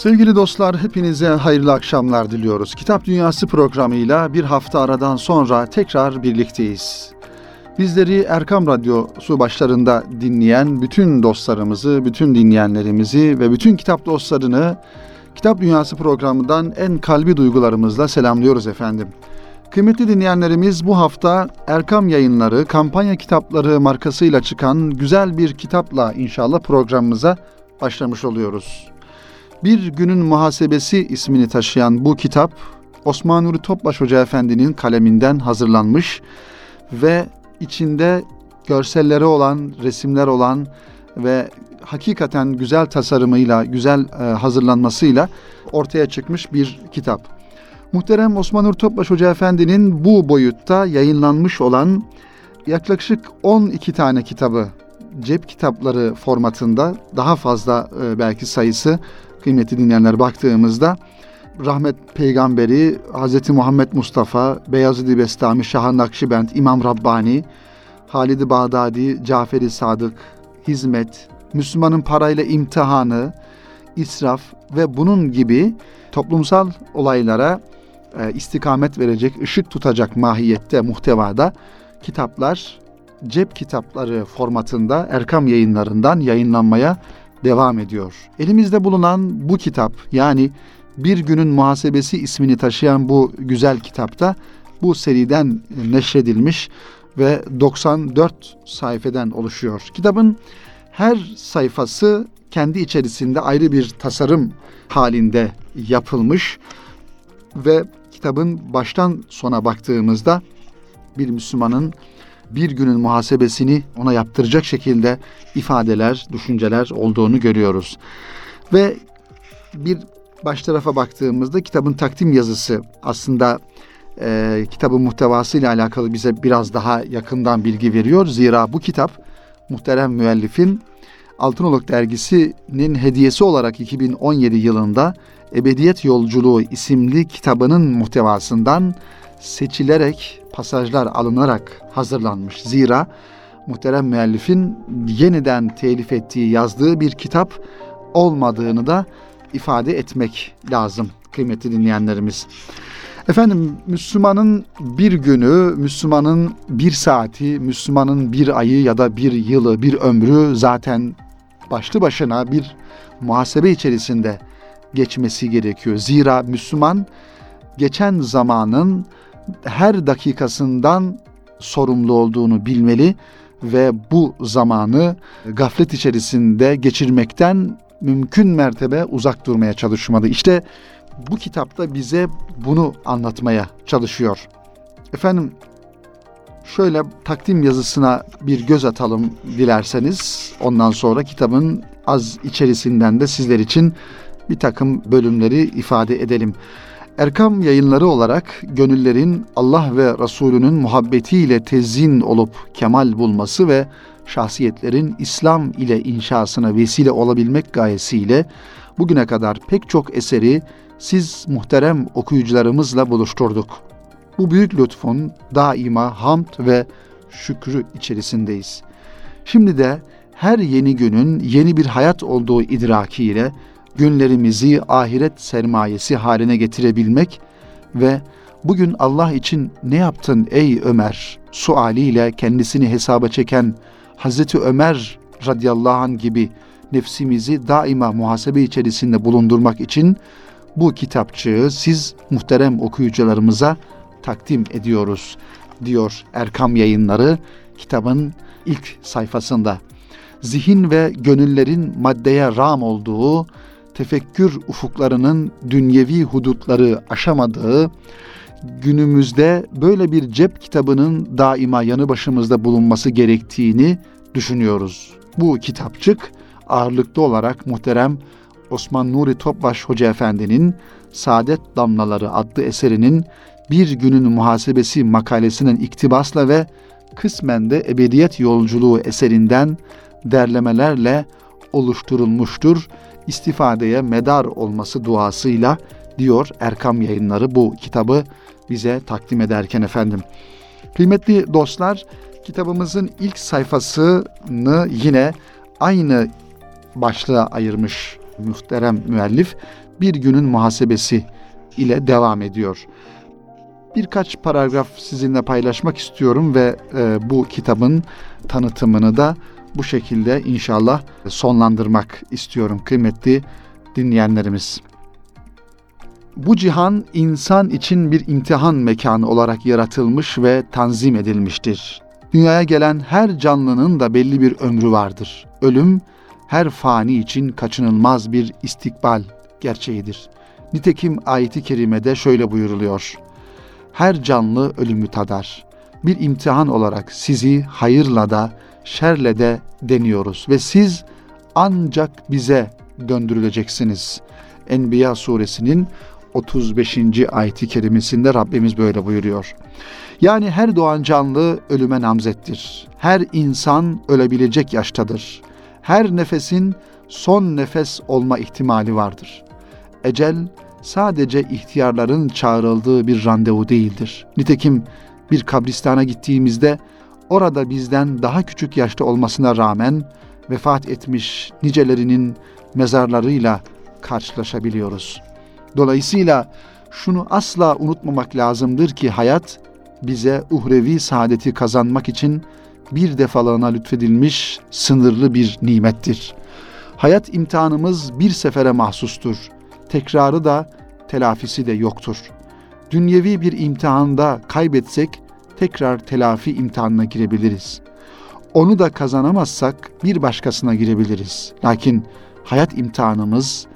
Sevgili dostlar hepinize hayırlı akşamlar diliyoruz. Kitap Dünyası programıyla bir hafta aradan sonra tekrar birlikteyiz. Bizleri Erkam Radyosu başlarında dinleyen bütün dostlarımızı, bütün dinleyenlerimizi ve bütün kitap dostlarını Kitap Dünyası programından en kalbi duygularımızla selamlıyoruz efendim. Kıymetli dinleyenlerimiz bu hafta Erkam Yayınları kampanya kitapları markasıyla çıkan güzel bir kitapla inşallah programımıza başlamış oluyoruz. Bir Günün Muhasebesi ismini taşıyan bu kitap Osman Nuri Topbaş Hoca Efendi'nin kaleminden hazırlanmış ve içinde görselleri olan, resimler olan ve hakikaten güzel tasarımıyla, güzel e, hazırlanmasıyla ortaya çıkmış bir kitap. Muhterem Osman Nur Topbaş Hoca Efendi'nin bu boyutta yayınlanmış olan yaklaşık 12 tane kitabı cep kitapları formatında daha fazla e, belki sayısı kıymetli dinleyenler baktığımızda rahmet peygamberi Hz. Muhammed Mustafa, Beyazıd-ı Bestami, Şah Nakşibend, İmam Rabbani, Halid-i Bağdadi, Caferi Sadık, Hizmet, Müslümanın parayla imtihanı, israf ve bunun gibi toplumsal olaylara e, istikamet verecek, ışık tutacak mahiyette, muhtevada kitaplar cep kitapları formatında Erkam yayınlarından yayınlanmaya devam ediyor. Elimizde bulunan bu kitap yani Bir Günün Muhasebesi ismini taşıyan bu güzel kitapta bu seriden neşredilmiş ve 94 sayfeden oluşuyor. Kitabın her sayfası kendi içerisinde ayrı bir tasarım halinde yapılmış ve kitabın baştan sona baktığımızda bir Müslümanın bir günün muhasebesini ona yaptıracak şekilde ifadeler, düşünceler olduğunu görüyoruz. Ve bir baş tarafa baktığımızda kitabın takdim yazısı aslında e, kitabın muhtevası ile alakalı bize biraz daha yakından bilgi veriyor. Zira bu kitap muhterem müellifin Altınoluk dergisinin hediyesi olarak 2017 yılında Ebediyet Yolculuğu isimli kitabının muhtevasından seçilerek pasajlar alınarak hazırlanmış. Zira muhterem müellifin yeniden telif ettiği, yazdığı bir kitap olmadığını da ifade etmek lazım kıymetli dinleyenlerimiz. Efendim Müslümanın bir günü, Müslümanın bir saati, Müslümanın bir ayı ya da bir yılı, bir ömrü zaten başlı başına bir muhasebe içerisinde geçmesi gerekiyor. Zira Müslüman geçen zamanın her dakikasından sorumlu olduğunu bilmeli ve bu zamanı gaflet içerisinde geçirmekten mümkün mertebe uzak durmaya çalışmalı. İşte bu kitapta bize bunu anlatmaya çalışıyor. Efendim şöyle takdim yazısına bir göz atalım dilerseniz. Ondan sonra kitabın az içerisinden de sizler için bir takım bölümleri ifade edelim. Erkam yayınları olarak gönüllerin Allah ve Resulünün muhabbetiyle tezin olup kemal bulması ve şahsiyetlerin İslam ile inşasına vesile olabilmek gayesiyle bugüne kadar pek çok eseri siz muhterem okuyucularımızla buluşturduk. Bu büyük lütfun daima hamd ve şükrü içerisindeyiz. Şimdi de her yeni günün yeni bir hayat olduğu idrakiyle günlerimizi ahiret sermayesi haline getirebilmek ve bugün Allah için ne yaptın ey Ömer sualiyle kendisini hesaba çeken Hazreti Ömer radıyallahu anh gibi nefsimizi daima muhasebe içerisinde bulundurmak için bu kitapçığı siz muhterem okuyucularımıza takdim ediyoruz diyor Erkam Yayınları kitabın ilk sayfasında. Zihin ve gönüllerin maddeye ram olduğu tefekkür ufuklarının dünyevi hudutları aşamadığı, günümüzde böyle bir cep kitabının daima yanı başımızda bulunması gerektiğini düşünüyoruz. Bu kitapçık ağırlıklı olarak muhterem Osman Nuri Topbaş Hoca Efendi'nin Saadet Damlaları adlı eserinin bir günün muhasebesi makalesinin iktibasla ve kısmen de ebediyet yolculuğu eserinden derlemelerle oluşturulmuştur istifadeye medar olması duasıyla diyor Erkam Yayınları bu kitabı bize takdim ederken efendim. Kıymetli dostlar, kitabımızın ilk sayfasını yine aynı başlığa ayırmış muhterem müellif. bir günün muhasebesi ile devam ediyor. Birkaç paragraf sizinle paylaşmak istiyorum ve e, bu kitabın tanıtımını da bu şekilde inşallah sonlandırmak istiyorum kıymetli dinleyenlerimiz. Bu cihan insan için bir imtihan mekanı olarak yaratılmış ve tanzim edilmiştir. Dünyaya gelen her canlının da belli bir ömrü vardır. Ölüm her fani için kaçınılmaz bir istikbal gerçeğidir. Nitekim ayeti kerimede şöyle buyuruluyor. Her canlı ölümü tadar. Bir imtihan olarak sizi hayırla da şerle de deniyoruz ve siz ancak bize döndürüleceksiniz. Enbiya suresinin 35. ayeti kerimesinde Rabbimiz böyle buyuruyor. Yani her doğan canlı ölüme namzettir. Her insan ölebilecek yaştadır. Her nefesin son nefes olma ihtimali vardır. Ecel sadece ihtiyarların çağrıldığı bir randevu değildir. Nitekim bir kabristana gittiğimizde orada bizden daha küçük yaşta olmasına rağmen vefat etmiş nicelerinin mezarlarıyla karşılaşabiliyoruz. Dolayısıyla şunu asla unutmamak lazımdır ki hayat bize uhrevi saadeti kazanmak için bir defalığına lütfedilmiş sınırlı bir nimettir. Hayat imtihanımız bir sefere mahsustur. Tekrarı da telafisi de yoktur. Dünyevi bir imtihanda kaybetsek tekrar telafi imtihanına girebiliriz. Onu da kazanamazsak bir başkasına girebiliriz. Lakin hayat imtihanımız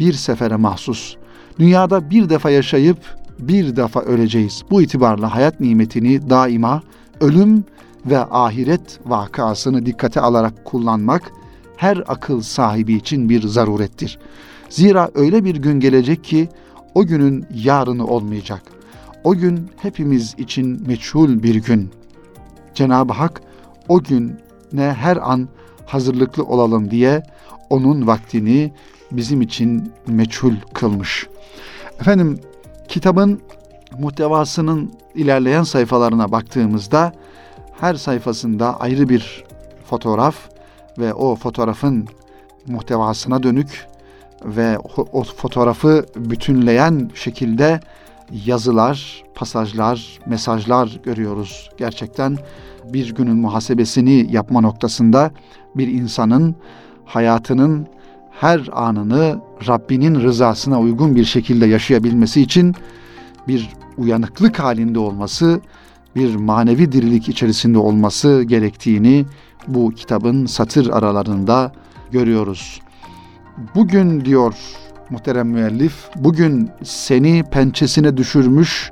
bir sefere mahsus. Dünyada bir defa yaşayıp bir defa öleceğiz. Bu itibarla hayat nimetini daima ölüm ve ahiret vakasını dikkate alarak kullanmak her akıl sahibi için bir zarurettir. Zira öyle bir gün gelecek ki o günün yarını olmayacak. O gün hepimiz için meçhul bir gün. Cenab-ı Hak o gün ne her an hazırlıklı olalım diye onun vaktini bizim için meçhul kılmış. Efendim kitabın muhtevasının ilerleyen sayfalarına baktığımızda her sayfasında ayrı bir fotoğraf ve o fotoğrafın muhtevasına dönük ve o fotoğrafı bütünleyen şekilde yazılar, pasajlar, mesajlar görüyoruz. Gerçekten bir günün muhasebesini yapma noktasında bir insanın hayatının her anını Rabbinin rızasına uygun bir şekilde yaşayabilmesi için bir uyanıklık halinde olması, bir manevi dirilik içerisinde olması gerektiğini bu kitabın satır aralarında görüyoruz. Bugün diyor muhterem müellif, bugün seni pençesine düşürmüş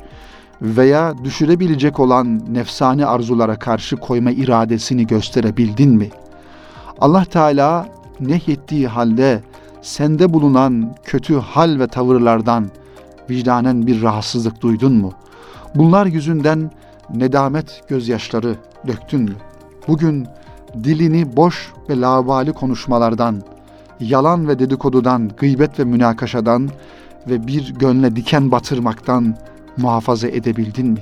veya düşürebilecek olan nefsani arzulara karşı koyma iradesini gösterebildin mi? Allah Teala nehyettiği halde sende bulunan kötü hal ve tavırlardan vicdanen bir rahatsızlık duydun mu? Bunlar yüzünden nedamet gözyaşları döktün mü? Bugün dilini boş ve lavali konuşmalardan, yalan ve dedikodudan, gıybet ve münakaşadan ve bir gönle diken batırmaktan muhafaza edebildin mi?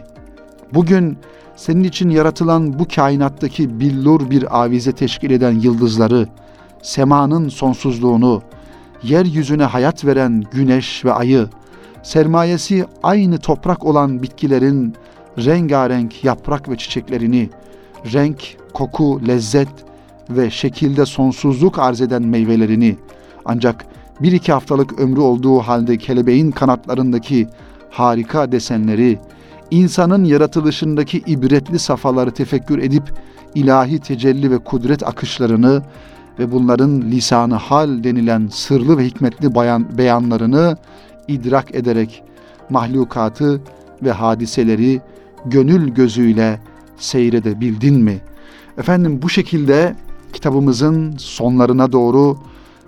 Bugün senin için yaratılan bu kainattaki billur bir avize teşkil eden yıldızları, semanın sonsuzluğunu, yeryüzüne hayat veren güneş ve ayı, sermayesi aynı toprak olan bitkilerin rengarenk yaprak ve çiçeklerini, renk, koku, lezzet ve şekilde sonsuzluk arz eden meyvelerini, ancak bir iki haftalık ömrü olduğu halde kelebeğin kanatlarındaki harika desenleri, insanın yaratılışındaki ibretli safaları tefekkür edip ilahi tecelli ve kudret akışlarını ve bunların lisanı hal denilen sırlı ve hikmetli bayan, beyanlarını idrak ederek mahlukatı ve hadiseleri gönül gözüyle seyredebildin mi? Efendim bu şekilde kitabımızın sonlarına doğru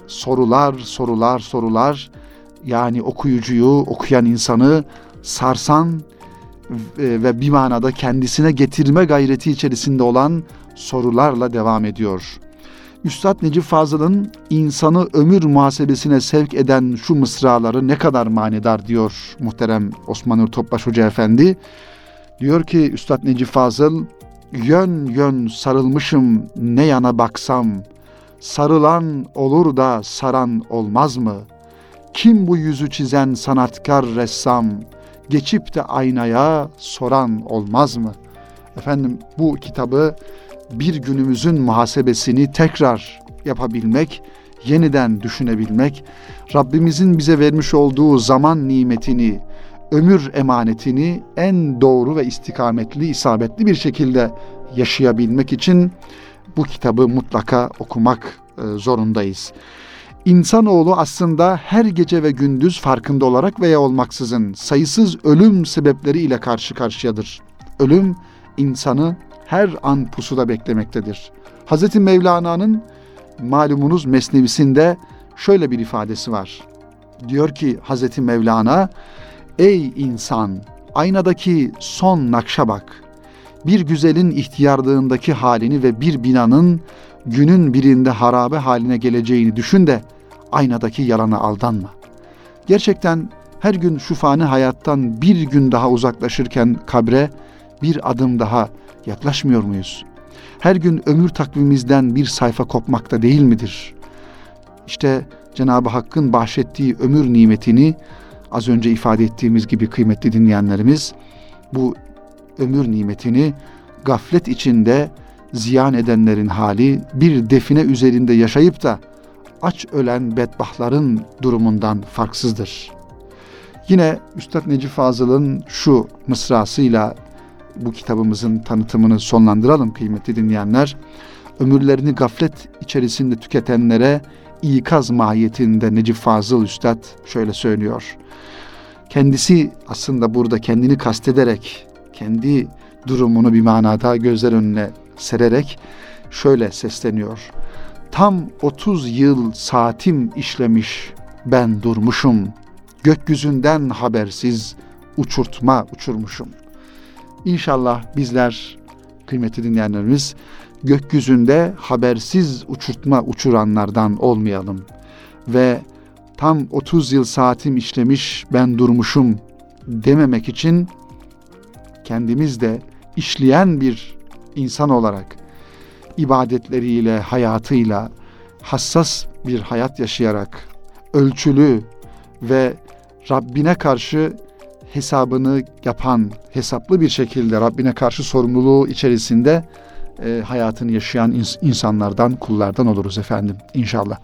sorular, sorular, sorular yani okuyucuyu, okuyan insanı sarsan ve bir manada kendisine getirme gayreti içerisinde olan sorularla devam ediyor. Üstad Necip Fazıl'ın insanı ömür muhasebesine sevk eden şu mısraları ne kadar manidar diyor muhterem Osman Nur Topbaş Hoca Efendi. Diyor ki Üstad Necip Fazıl, yön yön sarılmışım ne yana baksam, sarılan olur da saran olmaz mı? Kim bu yüzü çizen sanatkar ressam? Geçip de aynaya soran olmaz mı? Efendim bu kitabı bir günümüzün muhasebesini tekrar yapabilmek, yeniden düşünebilmek, Rabbimizin bize vermiş olduğu zaman nimetini, ömür emanetini en doğru ve istikametli, isabetli bir şekilde yaşayabilmek için bu kitabı mutlaka okumak e, zorundayız. İnsanoğlu aslında her gece ve gündüz farkında olarak veya olmaksızın sayısız ölüm sebepleriyle karşı karşıyadır. Ölüm insanı her an pusuda beklemektedir. Hz. Mevlana'nın malumunuz Mesnevisinde şöyle bir ifadesi var. Diyor ki Hz. Mevlana, Ey insan, aynadaki son nakşa bak. Bir güzelin ihtiyarlığındaki halini ve bir binanın günün birinde harabe haline geleceğini düşün de aynadaki yalana aldanma. Gerçekten her gün şu fani hayattan bir gün daha uzaklaşırken kabre bir adım daha yaklaşmıyor muyuz? Her gün ömür takvimimizden bir sayfa kopmakta değil midir? İşte Cenab-ı Hakk'ın bahşettiği ömür nimetini az önce ifade ettiğimiz gibi kıymetli dinleyenlerimiz bu ömür nimetini gaflet içinde ziyan edenlerin hali bir define üzerinde yaşayıp da aç ölen bedbahtların durumundan farksızdır. Yine Üstad Necip Fazıl'ın şu mısrasıyla bu kitabımızın tanıtımını sonlandıralım kıymetli dinleyenler. Ömürlerini gaflet içerisinde tüketenlere ikaz mahiyetinde Necip Fazıl Üstad şöyle söylüyor. Kendisi aslında burada kendini kastederek, kendi durumunu bir manada gözler önüne sererek şöyle sesleniyor. Tam 30 yıl saatim işlemiş ben durmuşum. Gökyüzünden habersiz uçurtma uçurmuşum. İnşallah bizler kıymetli dinleyenlerimiz gökyüzünde habersiz uçurtma uçuranlardan olmayalım. Ve tam 30 yıl saatim işlemiş ben durmuşum dememek için kendimiz de işleyen bir insan olarak ibadetleriyle, hayatıyla hassas bir hayat yaşayarak ölçülü ve Rabbine karşı hesabını yapan, hesaplı bir şekilde Rabbine karşı sorumluluğu içerisinde e, hayatını yaşayan ins- insanlardan, kullardan oluruz efendim inşallah.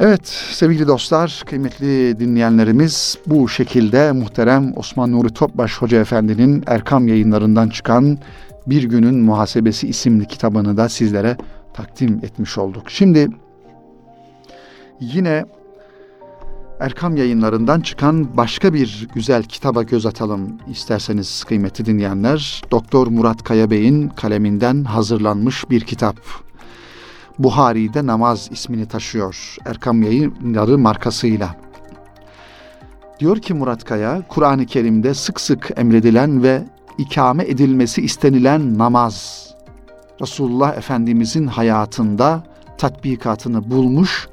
Evet sevgili dostlar, kıymetli dinleyenlerimiz bu şekilde muhterem Osman Nuri Topbaş Hoca Efendi'nin Erkam yayınlarından çıkan Bir Günün Muhasebesi isimli kitabını da sizlere takdim etmiş olduk. Şimdi yine Erkam yayınlarından çıkan başka bir güzel kitaba göz atalım isterseniz kıymetli dinleyenler. Doktor Murat Kaya Bey'in kaleminden hazırlanmış bir kitap. Buhari'de namaz ismini taşıyor. Erkam yayınları markasıyla. Diyor ki Murat Kaya, Kur'an-ı Kerim'de sık sık emredilen ve ikame edilmesi istenilen namaz, Resulullah Efendimizin hayatında tatbikatını bulmuş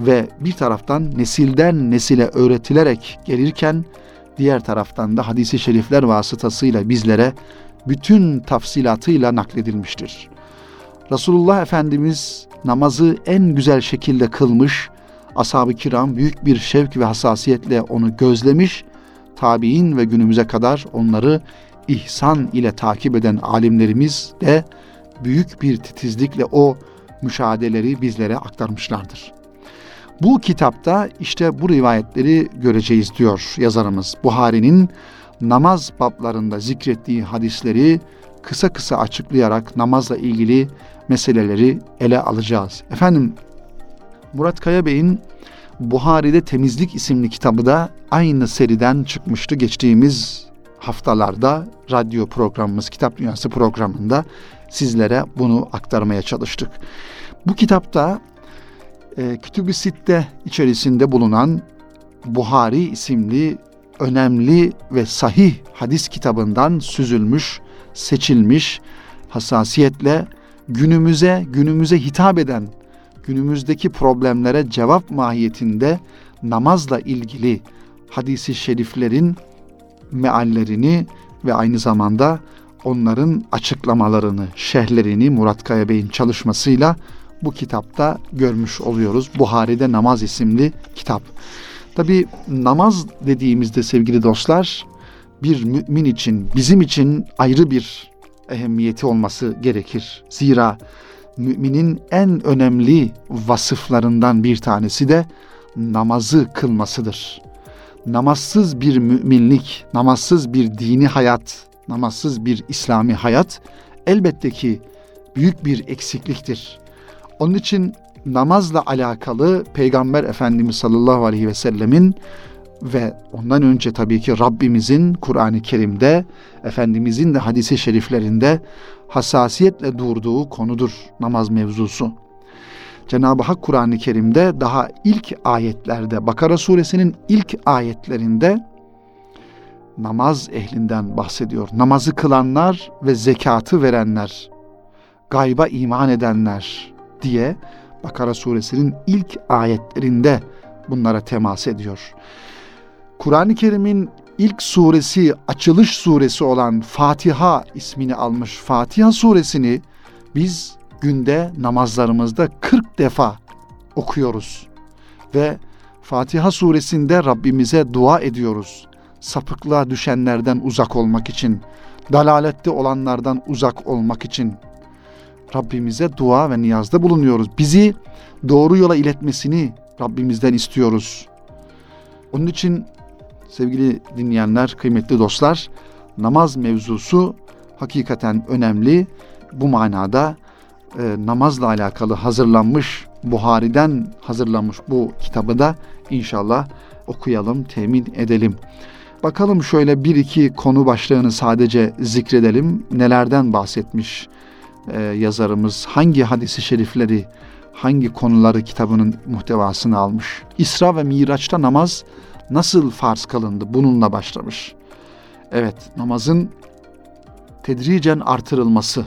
ve bir taraftan nesilden nesile öğretilerek gelirken diğer taraftan da hadisi şerifler vasıtasıyla bizlere bütün tafsilatıyla nakledilmiştir. Resulullah Efendimiz namazı en güzel şekilde kılmış, ashab-ı kiram büyük bir şevk ve hassasiyetle onu gözlemiş, tabi'in ve günümüze kadar onları ihsan ile takip eden alimlerimiz de büyük bir titizlikle o müşahedeleri bizlere aktarmışlardır. Bu kitapta işte bu rivayetleri göreceğiz diyor yazarımız. Buhari'nin namaz bablarında zikrettiği hadisleri kısa kısa açıklayarak namazla ilgili meseleleri ele alacağız. Efendim Murat Kaya Bey'in Buhari'de Temizlik isimli kitabı da aynı seriden çıkmıştı geçtiğimiz haftalarda radyo programımız Kitap Dünyası programında sizlere bunu aktarmaya çalıştık. Bu kitapta e, Kütüb-i Sitte içerisinde bulunan Buhari isimli önemli ve sahih hadis kitabından süzülmüş, seçilmiş, hassasiyetle günümüze, günümüze hitap eden, günümüzdeki problemlere cevap mahiyetinde namazla ilgili hadisi şeriflerin meallerini ve aynı zamanda onların açıklamalarını, şerhlerini Murat Kaya Bey'in çalışmasıyla bu kitapta görmüş oluyoruz. Buhari'de Namaz isimli kitap. Tabi namaz dediğimizde sevgili dostlar bir mümin için, bizim için ayrı bir ehemmiyeti olması gerekir. Zira müminin en önemli vasıflarından bir tanesi de namazı kılmasıdır. Namazsız bir müminlik, namazsız bir dini hayat, namazsız bir İslami hayat elbette ki büyük bir eksikliktir. Onun için namazla alakalı Peygamber Efendimiz sallallahu aleyhi ve sellemin ve ondan önce tabii ki Rabbimizin Kur'an-ı Kerim'de, Efendimizin de hadisi şeriflerinde hassasiyetle durduğu konudur namaz mevzusu. Cenab-ı Hak Kur'an-ı Kerim'de daha ilk ayetlerde, Bakara suresinin ilk ayetlerinde namaz ehlinden bahsediyor. Namazı kılanlar ve zekatı verenler, gayba iman edenler diye Bakara suresinin ilk ayetlerinde bunlara temas ediyor. Kur'an-ı Kerim'in ilk suresi, açılış suresi olan Fatiha ismini almış Fatiha suresini biz günde namazlarımızda 40 defa okuyoruz. Ve Fatiha suresinde Rabbimize dua ediyoruz. Sapıklığa düşenlerden uzak olmak için, dalalette olanlardan uzak olmak için Rabbimize dua ve niyazda bulunuyoruz. Bizi doğru yola iletmesini Rabbimizden istiyoruz. Onun için sevgili dinleyenler, kıymetli dostlar, namaz mevzusu hakikaten önemli. Bu manada e, namazla alakalı hazırlanmış, Buhari'den hazırlanmış bu kitabı da inşallah okuyalım, temin edelim. Bakalım şöyle bir iki konu başlığını sadece zikredelim. Nelerden bahsetmiş e, yazarımız, hangi hadisi şerifleri, hangi konuları kitabının muhtevasını almış. İsra ve Miraç'ta namaz nasıl farz kılındı? Bununla başlamış. Evet, namazın tedricen artırılması.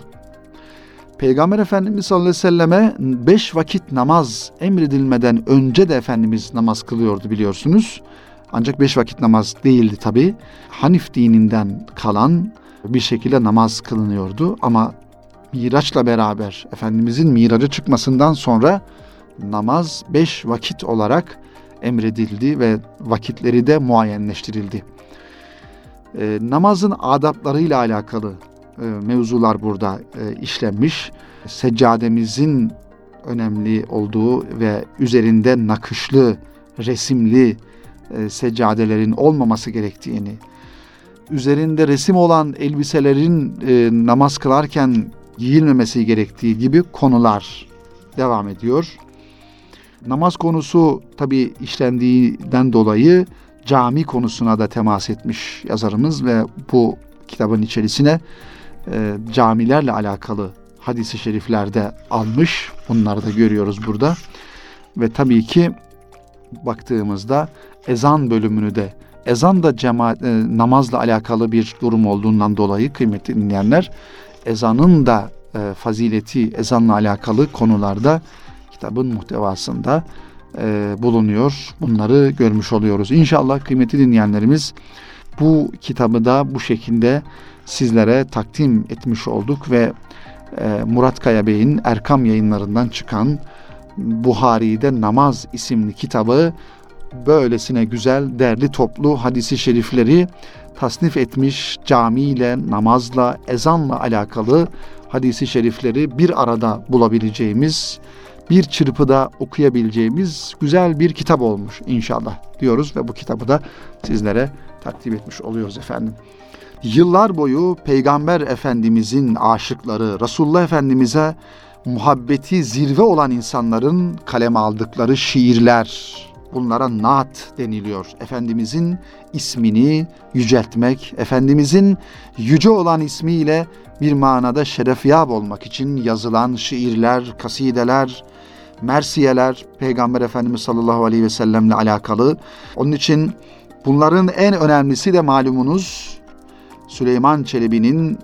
Peygamber Efendimiz sallallahu aleyhi ve selleme beş vakit namaz emredilmeden önce de Efendimiz namaz kılıyordu biliyorsunuz. Ancak beş vakit namaz değildi tabi. Hanif dininden kalan bir şekilde namaz kılınıyordu ama Miraç'la beraber Efendimizin miraca çıkmasından sonra namaz beş vakit olarak emredildi ve vakitleri de muayyenleştirildi. E, namazın adaplarıyla alakalı e, mevzular burada e, işlenmiş. Seccademizin önemli olduğu ve üzerinde nakışlı, resimli e, seccadelerin olmaması gerektiğini, üzerinde resim olan elbiselerin e, namaz kılarken giyilmemesi gerektiği gibi konular devam ediyor. Namaz konusu tabi işlendiğinden dolayı cami konusuna da temas etmiş yazarımız ve bu kitabın içerisine e, camilerle alakalı hadisi şeriflerde almış. Bunları da görüyoruz burada. Ve tabii ki baktığımızda ezan bölümünü de ezan da cemaat, e, namazla alakalı bir durum olduğundan dolayı kıymetli dinleyenler ezanın da e, fazileti ezanla alakalı konularda kitabın muhtevasında e, bulunuyor. Bunları görmüş oluyoruz. İnşallah kıymetli dinleyenlerimiz bu kitabı da bu şekilde sizlere takdim etmiş olduk ve e, Murat Kaya Bey'in Erkam yayınlarından çıkan Buhari'de Namaz isimli kitabı böylesine güzel, derli toplu hadisi şerifleri tasnif etmiş camiyle, namazla, ezanla alakalı hadisi şerifleri bir arada bulabileceğimiz, bir çırpıda okuyabileceğimiz güzel bir kitap olmuş inşallah diyoruz ve bu kitabı da sizlere takdim etmiş oluyoruz efendim. Yıllar boyu Peygamber Efendimizin aşıkları, Resulullah Efendimiz'e muhabbeti zirve olan insanların kaleme aldıkları şiirler, bunlara naat deniliyor. Efendimizin ismini yüceltmek, Efendimizin yüce olan ismiyle bir manada şerefyab olmak için yazılan şiirler, kasideler, mersiyeler Peygamber Efendimiz sallallahu aleyhi ve sellemle alakalı. Onun için bunların en önemlisi de malumunuz Süleyman Çelebi'nin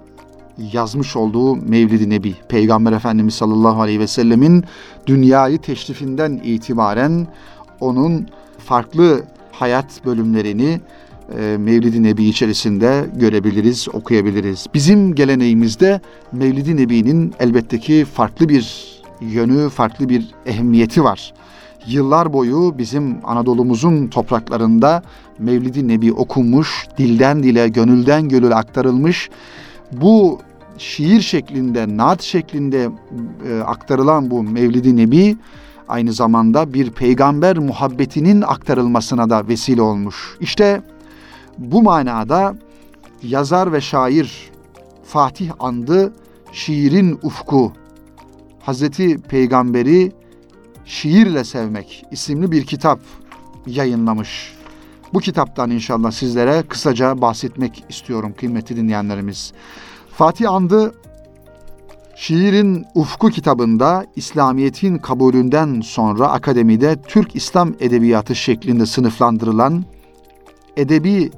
yazmış olduğu Mevlid-i Nebi. Peygamber Efendimiz sallallahu aleyhi ve sellemin dünyayı teşrifinden itibaren onun farklı hayat bölümlerini e, Mevlid-i Nebi içerisinde görebiliriz, okuyabiliriz. Bizim geleneğimizde Mevlid-i Nebi'nin elbette ki farklı bir yönü, farklı bir ehemmiyeti var. Yıllar boyu bizim Anadolu'muzun topraklarında Mevlid-i Nebi okunmuş, dilden dile, gönülden gönüle aktarılmış. Bu şiir şeklinde, naat şeklinde e, aktarılan bu Mevlid-i Nebi aynı zamanda bir peygamber muhabbetinin aktarılmasına da vesile olmuş. İşte bu manada yazar ve şair Fatih Andı Şiirin Ufku Hazreti Peygamberi Şiirle Sevmek isimli bir kitap yayınlamış. Bu kitaptan inşallah sizlere kısaca bahsetmek istiyorum kıymetli dinleyenlerimiz. Fatih Andı Şiirin Ufku kitabında İslamiyet'in kabulünden sonra akademide Türk İslam Edebiyatı şeklinde sınıflandırılan edebi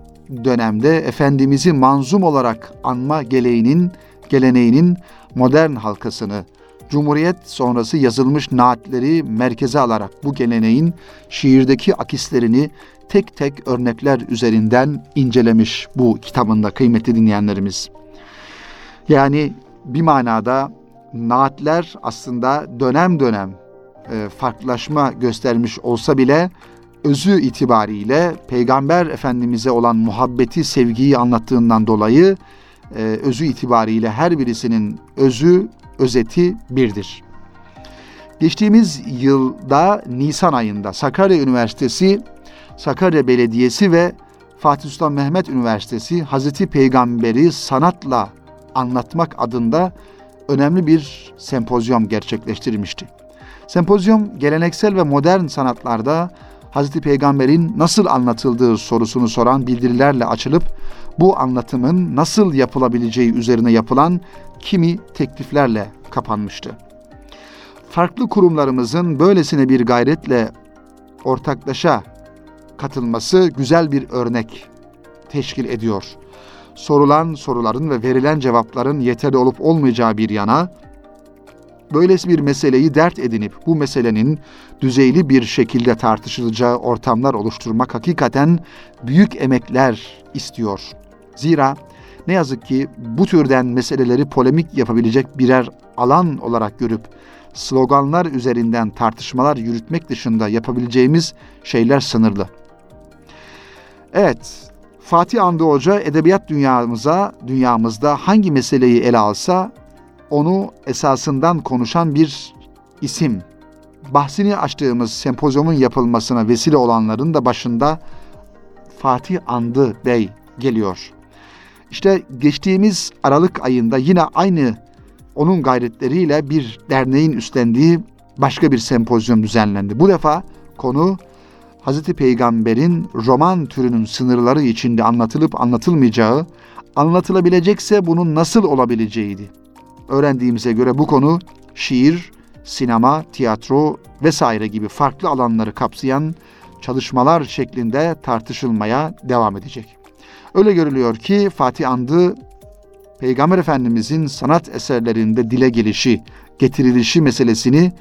dönemde Efendimiz'i manzum olarak anma geleğinin, geleneğinin modern halkasını, Cumhuriyet sonrası yazılmış naatleri merkeze alarak bu geleneğin şiirdeki akislerini tek tek örnekler üzerinden incelemiş bu kitabında kıymetli dinleyenlerimiz. Yani bir manada naatler aslında dönem dönem e, farklılaşma göstermiş olsa bile özü itibariyle Peygamber Efendimiz'e olan muhabbeti, sevgiyi anlattığından dolayı e, özü itibariyle her birisinin özü, özeti birdir. Geçtiğimiz yılda Nisan ayında Sakarya Üniversitesi, Sakarya Belediyesi ve Fatih Sultan Mehmet Üniversitesi Hazreti Peygamber'i sanatla anlatmak adında önemli bir sempozyum gerçekleştirmişti. Sempozyum geleneksel ve modern sanatlarda Hazreti Peygamber'in nasıl anlatıldığı sorusunu soran bildirilerle açılıp bu anlatımın nasıl yapılabileceği üzerine yapılan kimi tekliflerle kapanmıştı. Farklı kurumlarımızın böylesine bir gayretle ortaklaşa katılması güzel bir örnek teşkil ediyor. Sorulan soruların ve verilen cevapların yeterli olup olmayacağı bir yana, böylesi bir meseleyi dert edinip bu meselenin düzeyli bir şekilde tartışılacağı ortamlar oluşturmak hakikaten büyük emekler istiyor. Zira ne yazık ki bu türden meseleleri polemik yapabilecek birer alan olarak görüp sloganlar üzerinden tartışmalar yürütmek dışında yapabileceğimiz şeyler sınırlı. Evet, Fatih Andı Hoca edebiyat dünyamıza, dünyamızda hangi meseleyi ele alsa onu esasından konuşan bir isim. Bahsini açtığımız sempozyumun yapılmasına vesile olanların da başında Fatih Andı Bey geliyor. İşte geçtiğimiz Aralık ayında yine aynı onun gayretleriyle bir derneğin üstlendiği başka bir sempozyum düzenlendi. Bu defa konu Hazreti Peygamber'in roman türünün sınırları içinde anlatılıp anlatılmayacağı, anlatılabilecekse bunun nasıl olabileceğiydi. Öğrendiğimize göre bu konu şiir, sinema, tiyatro vesaire gibi farklı alanları kapsayan çalışmalar şeklinde tartışılmaya devam edecek. Öyle görülüyor ki Fatih Andı Peygamber Efendimizin sanat eserlerinde dile gelişi, getirilişi meselesini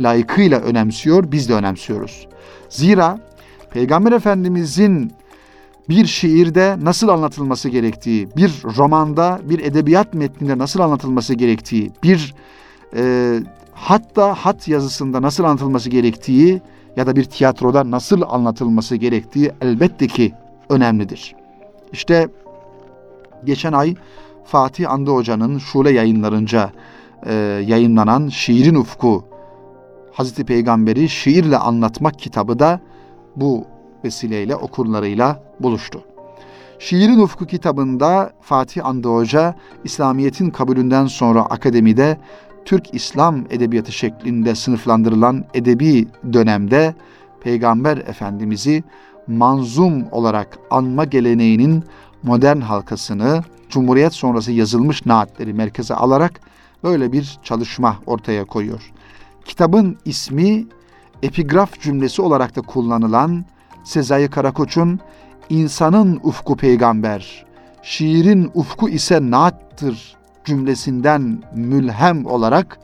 layıkıyla önemsiyor, biz de önemsiyoruz. Zira Peygamber Efendimizin bir şiirde nasıl anlatılması gerektiği, bir romanda, bir edebiyat metninde nasıl anlatılması gerektiği, bir e, hatta hat yazısında nasıl anlatılması gerektiği ya da bir tiyatroda nasıl anlatılması gerektiği elbette ki önemlidir. İşte geçen ay Fatih Andı Hoca'nın Şule yayınlarınca e, yayınlanan Şiirin Ufku Hazreti Peygamber'i şiirle anlatmak kitabı da bu vesileyle okurlarıyla buluştu. Şiirin Ufku kitabında Fatih Andı Hoca, İslamiyet'in kabulünden sonra akademide Türk İslam edebiyatı şeklinde sınıflandırılan edebi dönemde Peygamber Efendimiz'i manzum olarak anma geleneğinin modern halkasını Cumhuriyet sonrası yazılmış naatleri merkeze alarak böyle bir çalışma ortaya koyuyor. Kitabın ismi epigraf cümlesi olarak da kullanılan Sezai Karakoç'un insanın ufku peygamber, şiirin ufku ise naattır cümlesinden mülhem olarak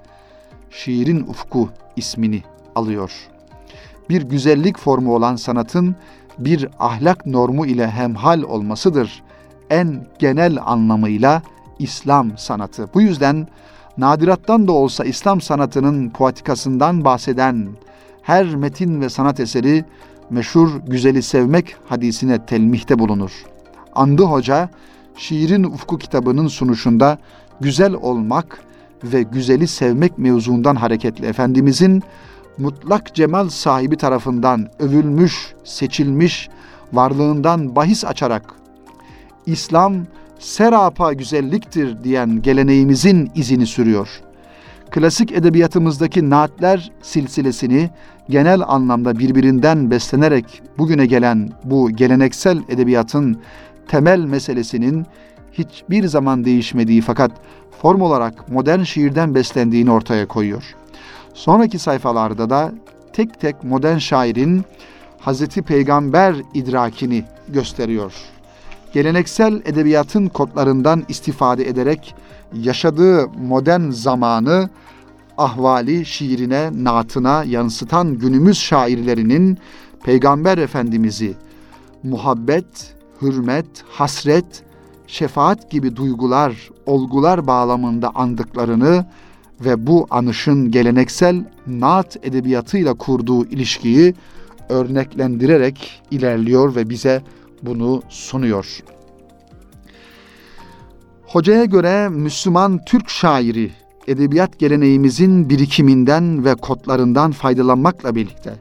şiirin ufku ismini alıyor. Bir güzellik formu olan sanatın bir ahlak normu ile hemhal olmasıdır en genel anlamıyla İslam sanatı. Bu yüzden nadirattan da olsa İslam sanatının poetikasından bahseden her metin ve sanat eseri meşhur güzeli sevmek hadisine telmihte bulunur. Andı Hoca, Şiirin Ufku kitabının sunuşunda güzel olmak ve güzeli sevmek mevzuundan hareketli Efendimizin mutlak cemal sahibi tarafından övülmüş, seçilmiş, varlığından bahis açarak İslam serapa güzelliktir diyen geleneğimizin izini sürüyor. Klasik edebiyatımızdaki naatler silsilesini genel anlamda birbirinden beslenerek bugüne gelen bu geleneksel edebiyatın temel meselesinin hiçbir zaman değişmediği fakat form olarak modern şiirden beslendiğini ortaya koyuyor. Sonraki sayfalarda da tek tek modern şairin Hazreti Peygamber idrakini gösteriyor. Geleneksel edebiyatın kodlarından istifade ederek yaşadığı modern zamanı ahvali şiirine, naatına yansıtan günümüz şairlerinin Peygamber Efendimiz'i muhabbet, hürmet, hasret, şefaat gibi duygular, olgular bağlamında andıklarını ve bu anışın geleneksel naat edebiyatıyla kurduğu ilişkiyi örneklendirerek ilerliyor ve bize bunu sunuyor. Hocaya göre Müslüman Türk şairi edebiyat geleneğimizin birikiminden ve kodlarından faydalanmakla birlikte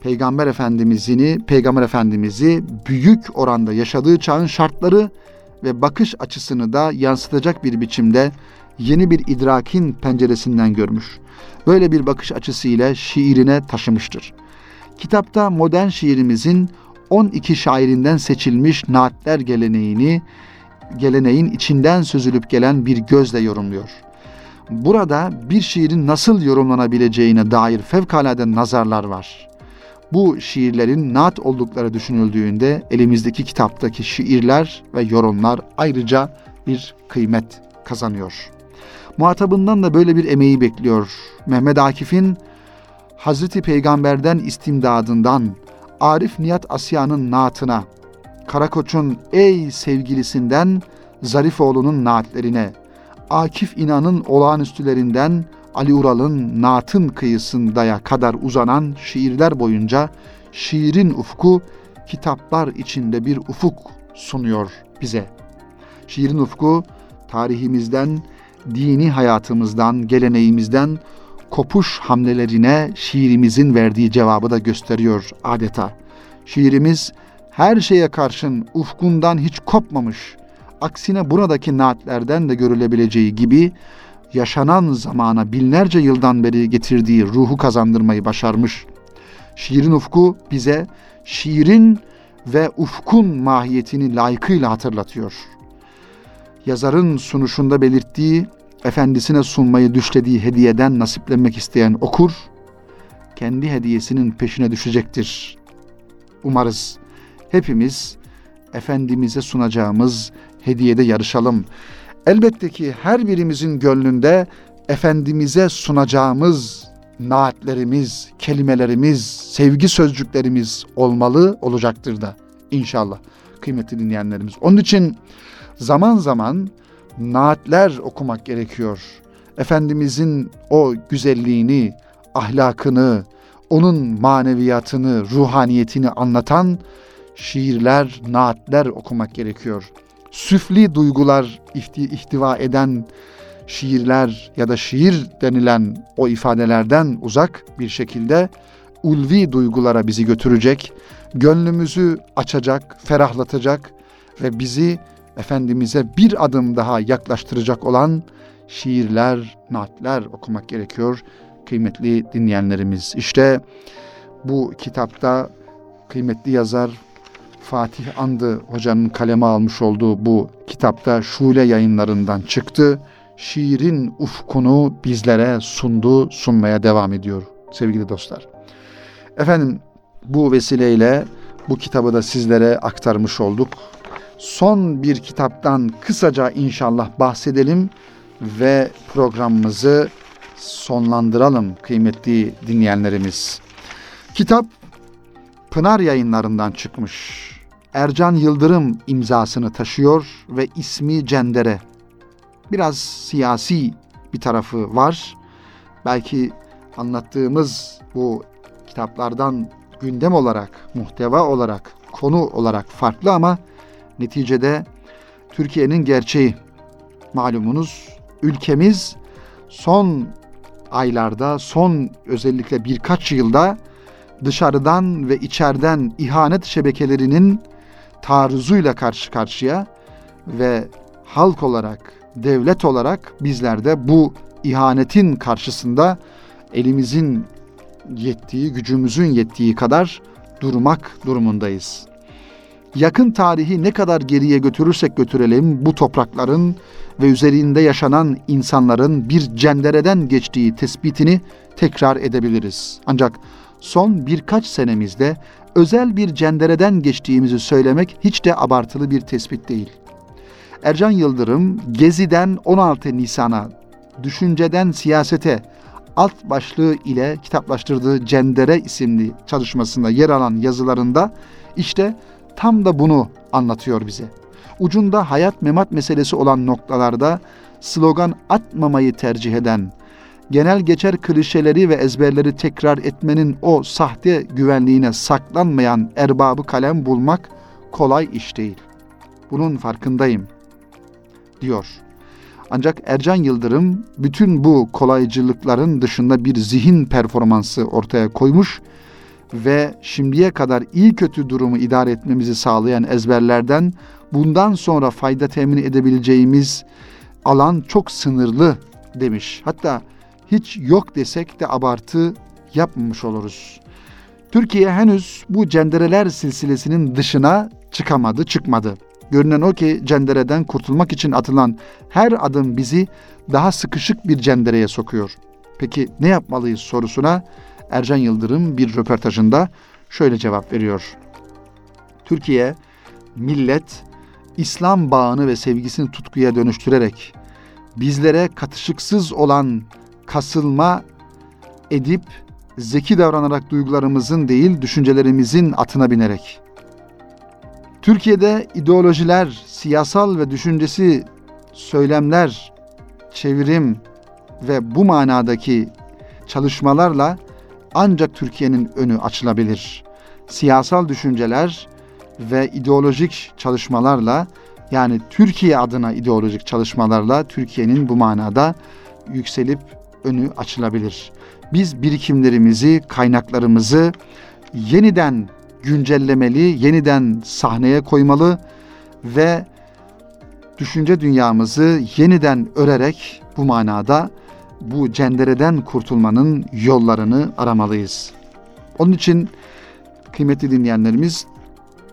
Peygamber Efendimizini, Peygamber Efendimizi büyük oranda yaşadığı çağın şartları ve bakış açısını da yansıtacak bir biçimde yeni bir idrakin penceresinden görmüş. Böyle bir bakış açısıyla şiirine taşımıştır. Kitapta modern şiirimizin 12 şairinden seçilmiş naatler geleneğini, geleneğin içinden süzülüp gelen bir gözle yorumluyor. Burada bir şiirin nasıl yorumlanabileceğine dair fevkalade nazarlar var. Bu şiirlerin naat oldukları düşünüldüğünde elimizdeki kitaptaki şiirler ve yorumlar ayrıca bir kıymet kazanıyor. Muhatabından da böyle bir emeği bekliyor. Mehmet Akif'in Hazreti Peygamber'den istimdadından Arif Nihat Asya'nın naatına, Karakoç'un ey sevgilisinden Zarifoğlu'nun naatlerine, Akif İnan'ın olağanüstülerinden Ali Ural'ın naatın kıyısındaya kadar uzanan şiirler boyunca şiirin ufku kitaplar içinde bir ufuk sunuyor bize. Şiirin ufku tarihimizden, dini hayatımızdan, geleneğimizden kopuş hamlelerine şiirimizin verdiği cevabı da gösteriyor adeta. Şiirimiz her şeye karşın ufkundan hiç kopmamış, aksine buradaki naatlerden de görülebileceği gibi yaşanan zamana binlerce yıldan beri getirdiği ruhu kazandırmayı başarmış. Şiirin ufku bize şiirin ve ufkun mahiyetini layıkıyla hatırlatıyor. Yazarın sunuşunda belirttiği efendisine sunmayı düşlediği hediyeden nasiplenmek isteyen okur, kendi hediyesinin peşine düşecektir. Umarız hepimiz Efendimiz'e sunacağımız hediyede yarışalım. Elbette ki her birimizin gönlünde Efendimiz'e sunacağımız naatlerimiz, kelimelerimiz, sevgi sözcüklerimiz olmalı, olacaktır da inşallah kıymetli dinleyenlerimiz. Onun için zaman zaman naatler okumak gerekiyor. Efendimizin o güzelliğini, ahlakını, onun maneviyatını, ruhaniyetini anlatan şiirler, naatler okumak gerekiyor. Süfli duygular ihtiva eden şiirler ya da şiir denilen o ifadelerden uzak bir şekilde ulvi duygulara bizi götürecek, gönlümüzü açacak, ferahlatacak ve bizi Efendimiz'e bir adım daha yaklaştıracak olan şiirler, naatler okumak gerekiyor kıymetli dinleyenlerimiz. İşte bu kitapta kıymetli yazar Fatih Andı hocanın kaleme almış olduğu bu kitapta Şule yayınlarından çıktı. Şiirin ufkunu bizlere sundu, sunmaya devam ediyor sevgili dostlar. Efendim bu vesileyle bu kitabı da sizlere aktarmış olduk son bir kitaptan kısaca inşallah bahsedelim ve programımızı sonlandıralım kıymetli dinleyenlerimiz. Kitap Pınar yayınlarından çıkmış. Ercan Yıldırım imzasını taşıyor ve ismi Cendere. Biraz siyasi bir tarafı var. Belki anlattığımız bu kitaplardan gündem olarak, muhteva olarak, konu olarak farklı ama neticede Türkiye'nin gerçeği. Malumunuz ülkemiz son aylarda, son özellikle birkaç yılda dışarıdan ve içeriden ihanet şebekelerinin taarruzuyla karşı karşıya ve halk olarak, devlet olarak bizler de bu ihanetin karşısında elimizin yettiği, gücümüzün yettiği kadar durmak durumundayız. Yakın tarihi ne kadar geriye götürürsek götürelim bu toprakların ve üzerinde yaşanan insanların bir cendereden geçtiği tespitini tekrar edebiliriz. Ancak son birkaç senemizde özel bir cendereden geçtiğimizi söylemek hiç de abartılı bir tespit değil. Ercan Yıldırım Gezi'den 16 Nisan'a, düşünceden siyasete alt başlığı ile kitaplaştırdığı Cendere isimli çalışmasında yer alan yazılarında işte tam da bunu anlatıyor bize. Ucunda hayat memat meselesi olan noktalarda slogan atmamayı tercih eden, genel geçer klişeleri ve ezberleri tekrar etmenin o sahte güvenliğine saklanmayan erbabı kalem bulmak kolay iş değil. Bunun farkındayım, diyor. Ancak Ercan Yıldırım bütün bu kolaycılıkların dışında bir zihin performansı ortaya koymuş ve şimdiye kadar iyi kötü durumu idare etmemizi sağlayan ezberlerden bundan sonra fayda temin edebileceğimiz alan çok sınırlı demiş. Hatta hiç yok desek de abartı yapmamış oluruz. Türkiye henüz bu cendereler silsilesinin dışına çıkamadı, çıkmadı. Görünen o ki cendereden kurtulmak için atılan her adım bizi daha sıkışık bir cendereye sokuyor. Peki ne yapmalıyız sorusuna Ercan Yıldırım bir röportajında şöyle cevap veriyor. Türkiye, millet, İslam bağını ve sevgisini tutkuya dönüştürerek bizlere katışıksız olan kasılma edip zeki davranarak duygularımızın değil düşüncelerimizin atına binerek Türkiye'de ideolojiler, siyasal ve düşüncesi söylemler, çevirim ve bu manadaki çalışmalarla ancak Türkiye'nin önü açılabilir. Siyasal düşünceler ve ideolojik çalışmalarla yani Türkiye adına ideolojik çalışmalarla Türkiye'nin bu manada yükselip önü açılabilir. Biz birikimlerimizi, kaynaklarımızı yeniden güncellemeli, yeniden sahneye koymalı ve düşünce dünyamızı yeniden örerek bu manada bu cendereden kurtulmanın yollarını aramalıyız. Onun için kıymetli dinleyenlerimiz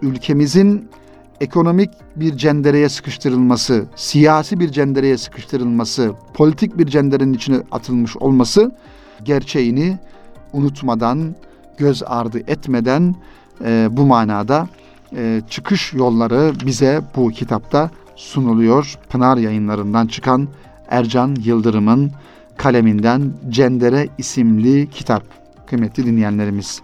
ülkemizin ekonomik bir cendereye sıkıştırılması, siyasi bir cendereye sıkıştırılması, politik bir cenderenin içine atılmış olması gerçeğini unutmadan, göz ardı etmeden e, bu manada e, çıkış yolları bize bu kitapta sunuluyor. Pınar yayınlarından çıkan Ercan Yıldırım'ın kaleminden Cendere isimli kitap. Kıymetli dinleyenlerimiz.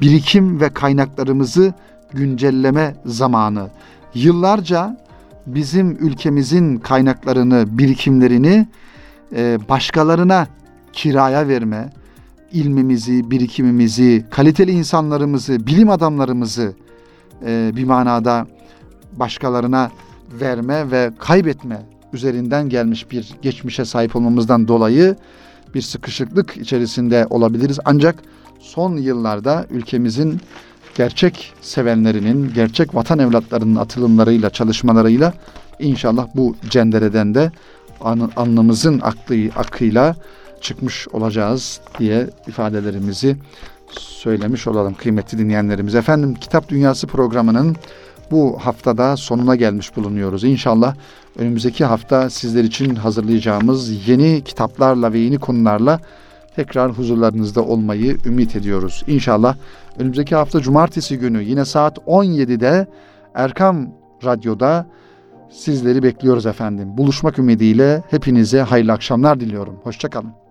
Birikim ve kaynaklarımızı güncelleme zamanı. Yıllarca bizim ülkemizin kaynaklarını, birikimlerini e, başkalarına kiraya verme, ilmimizi, birikimimizi, kaliteli insanlarımızı, bilim adamlarımızı e, bir manada başkalarına verme ve kaybetme üzerinden gelmiş bir geçmişe sahip olmamızdan dolayı bir sıkışıklık içerisinde olabiliriz. Ancak son yıllarda ülkemizin gerçek sevenlerinin, gerçek vatan evlatlarının atılımlarıyla, çalışmalarıyla inşallah bu cendereden de anlamızın aklı, akıyla çıkmış olacağız diye ifadelerimizi söylemiş olalım kıymetli dinleyenlerimiz. Efendim Kitap Dünyası programının bu haftada sonuna gelmiş bulunuyoruz. İnşallah önümüzdeki hafta sizler için hazırlayacağımız yeni kitaplarla ve yeni konularla tekrar huzurlarınızda olmayı ümit ediyoruz. İnşallah önümüzdeki hafta cumartesi günü yine saat 17'de Erkam Radyo'da sizleri bekliyoruz efendim. Buluşmak ümidiyle hepinize hayırlı akşamlar diliyorum. Hoşçakalın.